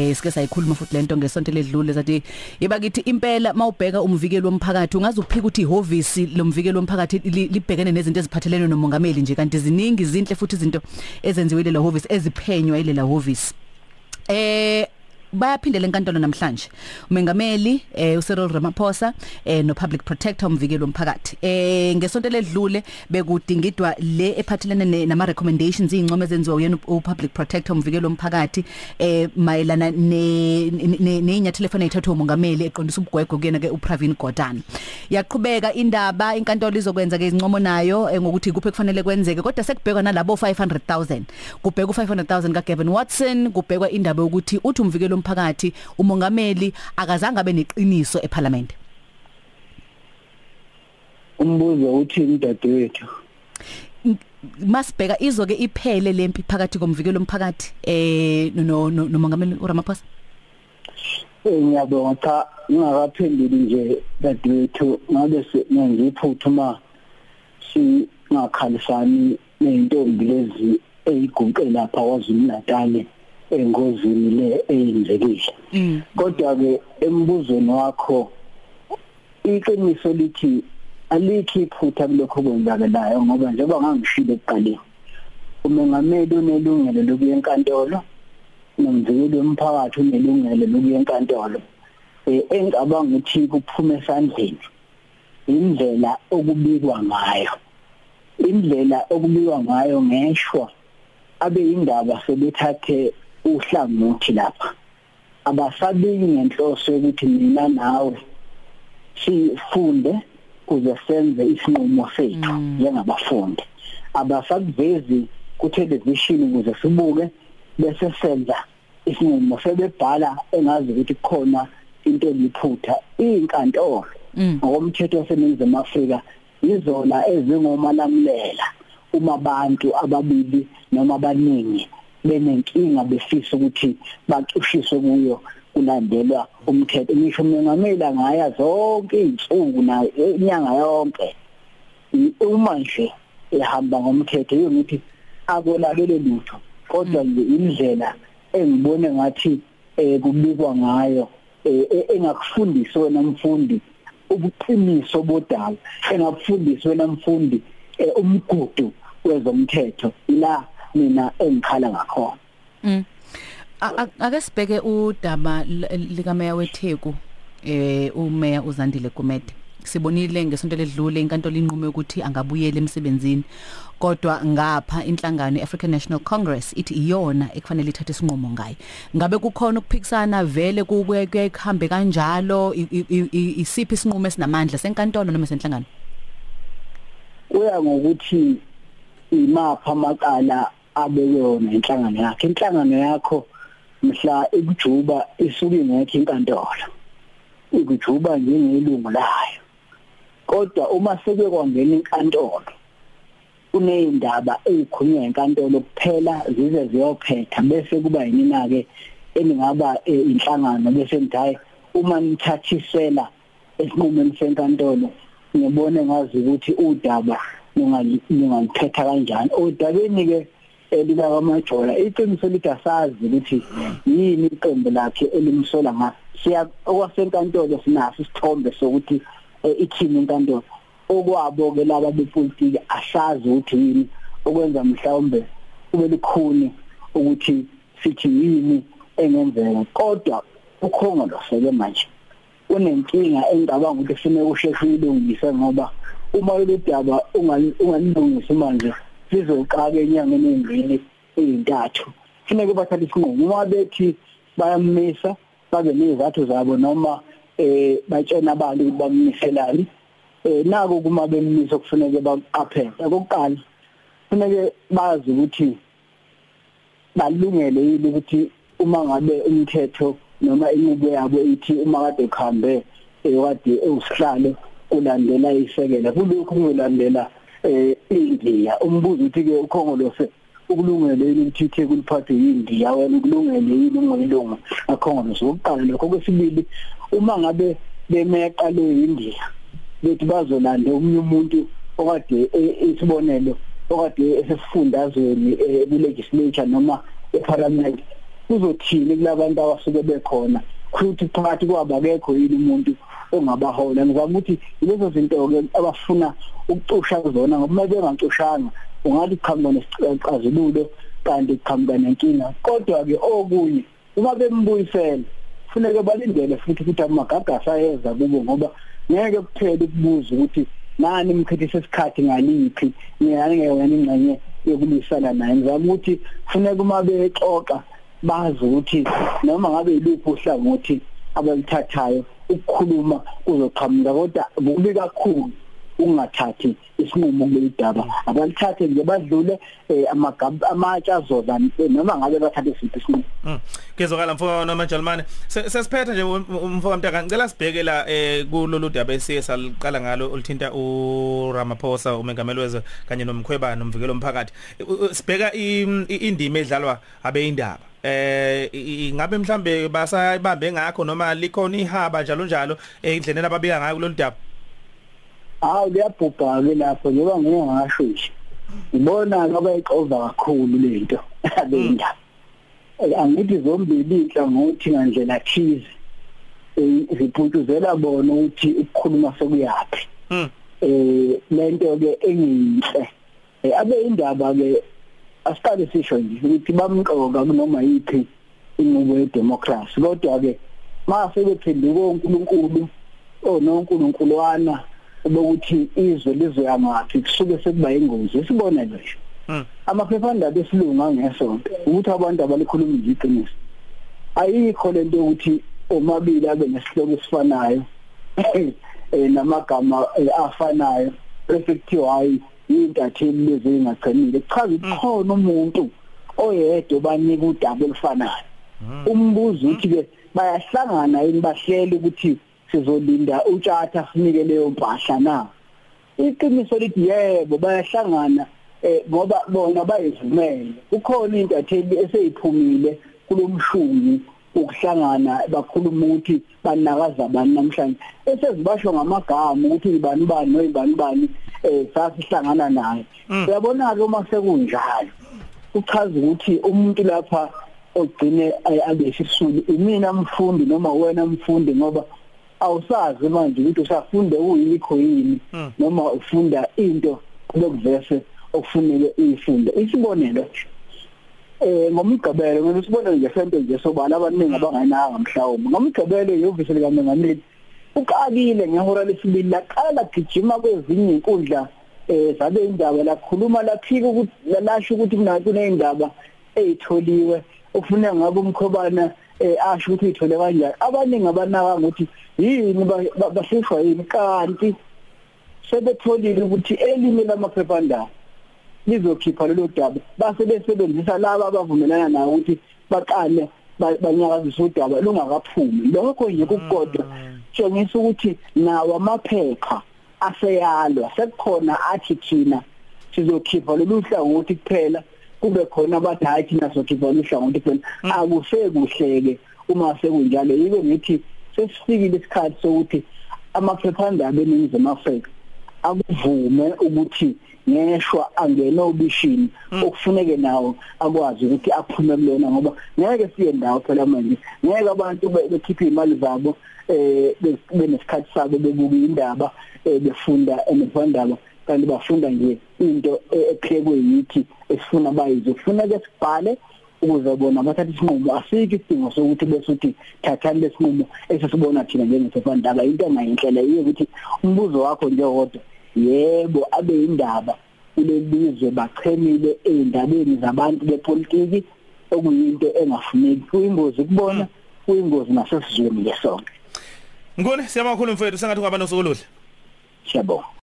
Eh sike sayikhuluma futhi lento ngesonto ledlule zathi yebakithi impela mawubheka umvikelo womphakathi ungaze uphika ukuthi ihovisi lomvikelo womphakathi libhekene nezinto eziphathelene nomongameli nje kanti ziningi izinhle futhi izinto ezenziwe ile hovisi eziphenywa ile la hovisi eh bayaphindela enkantolo namhlanje. Umengameli eh uCyril Ramaphosa eh no public protector umvikelo womphakathi. Eh ngesonto ledlule bekudingidwa le ephathelene nama recommendations ingcome ezenziwa uyena upublic protector umvikelo womphakathi eh mayelana ne nenyathelo efana ithathwa umongameli eqondisa ubugwegwe kuyena ke uPravin Gordhan yaqhubeka indaba inkantolo izokwenza ke izincomo nayo ngokuthi kuphe kufanele kwenzeke kodwa sekubhekwa nalabo 500000 kubheka u500000 ka Gavin Watson kubhekwa indaba yokuthi uthi umvikelo umphakathi umongameli akazange abe neqiniso eParliament umbuzo uthi umdadewethu masibheka izoke iphele lempi phakathi komvikelo umphakathi eh no nomongameli uRamaphosa Eh ngiyabonga cha ngingakaphenduli nje dadewethu ngabe ngiphuthuma singakhalisani nentombi lezi eyiguqe lapha kwaZulu Natal engozini le eyenzekile kodwa ke embuzweni wakho iqiniso lithi alikho iphutha kulokho kwenzakalayo ngoba njengoba ngangishilo ekuqaleni umengameli unelungelo lokuya nomvikeli womphakathi unelungelo lokuya enkantolo eh engicabanga ukuthi kuphume esandleni. Indlela okubikwa ngayo indlela okubikwa ngayo ngeshwa abe indaba sebethathe uhlangothi lapha. Abasabiki ngenhloso ukuthi mina nawe sifunde kuze senze isinqumo sethu njengabafundi. Abasakuvezi ku television ukuze sibuke bese senza isinqumo sebebhala engazi ukuthi khona into eliphutha inkantolo ngokomthetho waseNingizimu Afrika izona ezingomalamulela uma abantu ababili noma abaningi benenkinga befisa ukuthi bacushiswe kuyo kulandelwa umthetho. Ngisho umengameli ngaya zonke izinsuku na inyanga yonke uma nje ehamba ngomthetho yokuthi akolalele lutho kodwa nje indlela engibone ngathi eh kubikwa ngayo engakufundisi wena mfundi ubuqiniso bodaba engakufundisi wena mfundi umgudu wezomthetho la mina engikhala ngakhona. Mm. Ake sibheke udaba lika Meya weTheku eh uMeya uZandile Gumede. Sibonile ngesonto ledlule inkantolo inqume ukuthi angabuyela emsebenzini. Kodwa ngapha inhlangano iAfrican National Congress ithi iyona ekufanele ithathe isinqumo ngayo. Ngabe kukhona ukuphikisana vele kuye kuhambe kanjalo? Isiphi isinqumo esinamandla senkantolo noma senhlangano? Kuya ngokuthi imapha amaqala abekona inhlangano yakhe. Inhlangano yakho mhla ikujuba isuke ingekho inkantolo. Ikujuba njengelungu layo. Kodwa uma seke kwangena inkantolo kuneyindaba ezikhulunywa enkantolo kuphela zize ziyophetha bese kuba yinina ke eningaba inhlangano bese ngithi uma nithathisela esinqumeni senkantolo ngibone ngazi ukuthi udaba ningaliphetha kanjani. Odabeni ke elika kwamajola iqiniso lithi asazi ukuthi yini iqembu lakhe elimsola nga siya okwasenkantolo sinaso isithombe sokuthi ithini inkantolo okwabo ke laba bepolitiki asazi ukuthi yini okwenza mhlawumbe kube likhuni ukuthi sithi yini engenzeka. Kodwa ukhongolo seke manje. Unenkinga engicabanga ukuthi kufanele usheshe uyilungise ngoba uma loludaba ungalilungisi manje sizoqaka enyangeni endlini ezintathu kufanele bathathe isinqumo. Uma bethi bayamisa babe nezathu zabo noma eh batshena abantu ukuthi bamniselani eh nako kuma bemisa kufanele baqaphele okokuqala kufanele bazi ukuthi balungele yini ukuthi uma ngabe umthetho noma inqubo yabo ithi uma kade khambe ekade usihlalo kulandela isekela. Kulokhu kulandela eh indiya umbuzo uthi ke ukhongolose ukulungele yini ukuthi ithe kuliphathe yindiya wena ukulungele yini? Ungayilunga akhongolose ukuqala lokho. Kwesibili uma ngabe bemeqa le indiya bethi bazolanda omunye umuntu okade isibonelo okade esifundazweni ku legislature noma eparliament kuzothini kulabantu abasuke bekhona? Futhi phakathi kwabo akekho yini umuntu ongabahola? Ngizama ukuthi lezo zinto ke abafuna ukucusha zona ngoba bengacushanga ungathi qhamuka nesicazululo kanti qhamuka nenkinga. Kodwa ke okunye uma bembuyisela kufuneka balindele futhi ukuthi amagagasa ayeza kubo ngoba ngeke kuphele ukubuza ukuthi nani imkhethisa isikhathi ngaliphi ngiyani ngeyona ingxenye yokulwisana naye. Ngizama ukuthi kufuneka uma bexoxa bazi ukuthi noma ngabe yiluphi uhlangothi abalithathayo ukukhuluma kuzoqhamuka kodwa kubi kakhulu. Ungathathi isinqumo kulendaba abalithathe nje badlule eh, amagaba amatsha azoba noma ngabe bathathe isiphi isinqumo Mm. Kezokala mfowethu noMajalmane. Sesiphethe nje umfowethu Mtaka ngicela sibheke la eh kulolu daba esiye saliqala ngalo olithinta uRamaphosa umengameli wezwe kanye nomkhweba nomvikelo omphakathi. Sibheka indima edlalwa abeindaba. eh ingabe mhlambe basayibambe ngakho noma likhona ihaba njalo njalo endleleni ababika ngayo kulolu daba hawu kuyabhubha ke lapho njengoba ngeke ngasho nje. Ngibona abayixova kakhulu lento abendaba angithi zombili inhlangothi ngandlela thize. Ziphutuzela bona ukuthi ukukhuluma sokuyaphi eh lento ke engiyinhle. Abe indaba ke asiqale sisho nje ukuthi bamqoka kunoma yiphi inqubo yedemocracy. Kodwa ke mase bephenduka uNkulunkulu ononkulunkuluwana bokuthi izwe lizoya ngaphi kusuke sekuba ingozi isibone nje. Amaphephandaba esilungu angesonto ukuthi abantu abalikhuluma nje iqiniso. Ayikho lento yokuthi omabili abe nesihloko esifanayo eh namagama afanayo prefective hayi intatheli lezi engaqinile chaza ikhona umuntu oyedwa banika udaba olufanayo. Umbuzo uthi ke bayahlangana yini? Bahlele ukuthi sizolinda utshatha sinike leyo mpahla na? Iqiniso lithi yebo bayahlangana eh ngoba bona bayivumele. Ukhona intatheli eseyiphumile kulomshungu ukuhlangana bakhuluma ukuthi banakaza abantu namhlanje. Esezibasho ngamagama ukuthi ibani bani noyibani bani eh sasihlangana naye. Uyabona ke uma sekunjalo uchaza ukuthi umuntu lapha ogcine abesisulu imina mfundi noma wena mfundi ngoba awusazi manje ukuthi usafunde uyikho yini noma ufunda into lokuvese okufunele uyifunde. Isibonelo nje eh ngomgqibelo ngeke sibone nje sento nje sobala abaningi abangananga mhlawumbe. Ngomgqibelo yovisi lika mengameli uqalile ngehora lesibili laqala lagijima kwezinye inkundla eh zabe indaba lakhuluma laphika ukuthi lasho ukuthi mnathi kunezindaba ezitholiwe ufuna ngabe umkhobana eh asho ukuthi ithole kanjani. Abaningi abanaka ukuthi yini bashishwa yini kanti sebetholile ukuthi elimi lamaphephandaba lizokhipha lelo daba. Base besebenzisa laba abavumelana nawo ukuthi baqale banyakazisa udaba lungakaphumi. Lokho nje kukodwa tshengisa ukuthi nawo amaphepha aseyalwa. Sekukhona athi thina sizokhipha lolu hlangothi kuphela kube khona abathi hayi thina sizokhipha lolu hlangothi kuphela akusekuhleke uma sekunjalo. Yiko ngithi sesifikile isikhathi sokuthi amaphephandaba eningizimu Afrika akuvume ukuthi ngeshwa angena obishini okufuneke nawo akwazi ukuthi aphume kulona ngoba ngeke siye ndawo phela manje. Ngeke abantu bekhiphe imali zabo eh benesikhathi sabo bebuka indaba befunda emfundaba kanti bafunda nje into ephekwe yithi esifuna bayizo kufuna ke sibhale ukuze bona bathathe isinqumo asikho isidingo sokuthi bese uthi thathani lesinqumo esisibona thina njengesifundaba into engayinhlele yiyo ukuthi umbuzo wakho nje wodwa yebo abe indaba kulelizwe bachemile ezindabeni zabantu bepolitiki okuyinto engafuneki. Kuyingozi kubona kuyingozi nasesizweni lesonke ngone siyamakhulu mfowethu sengathi ungaba nosuku oluhle. Siyabonga.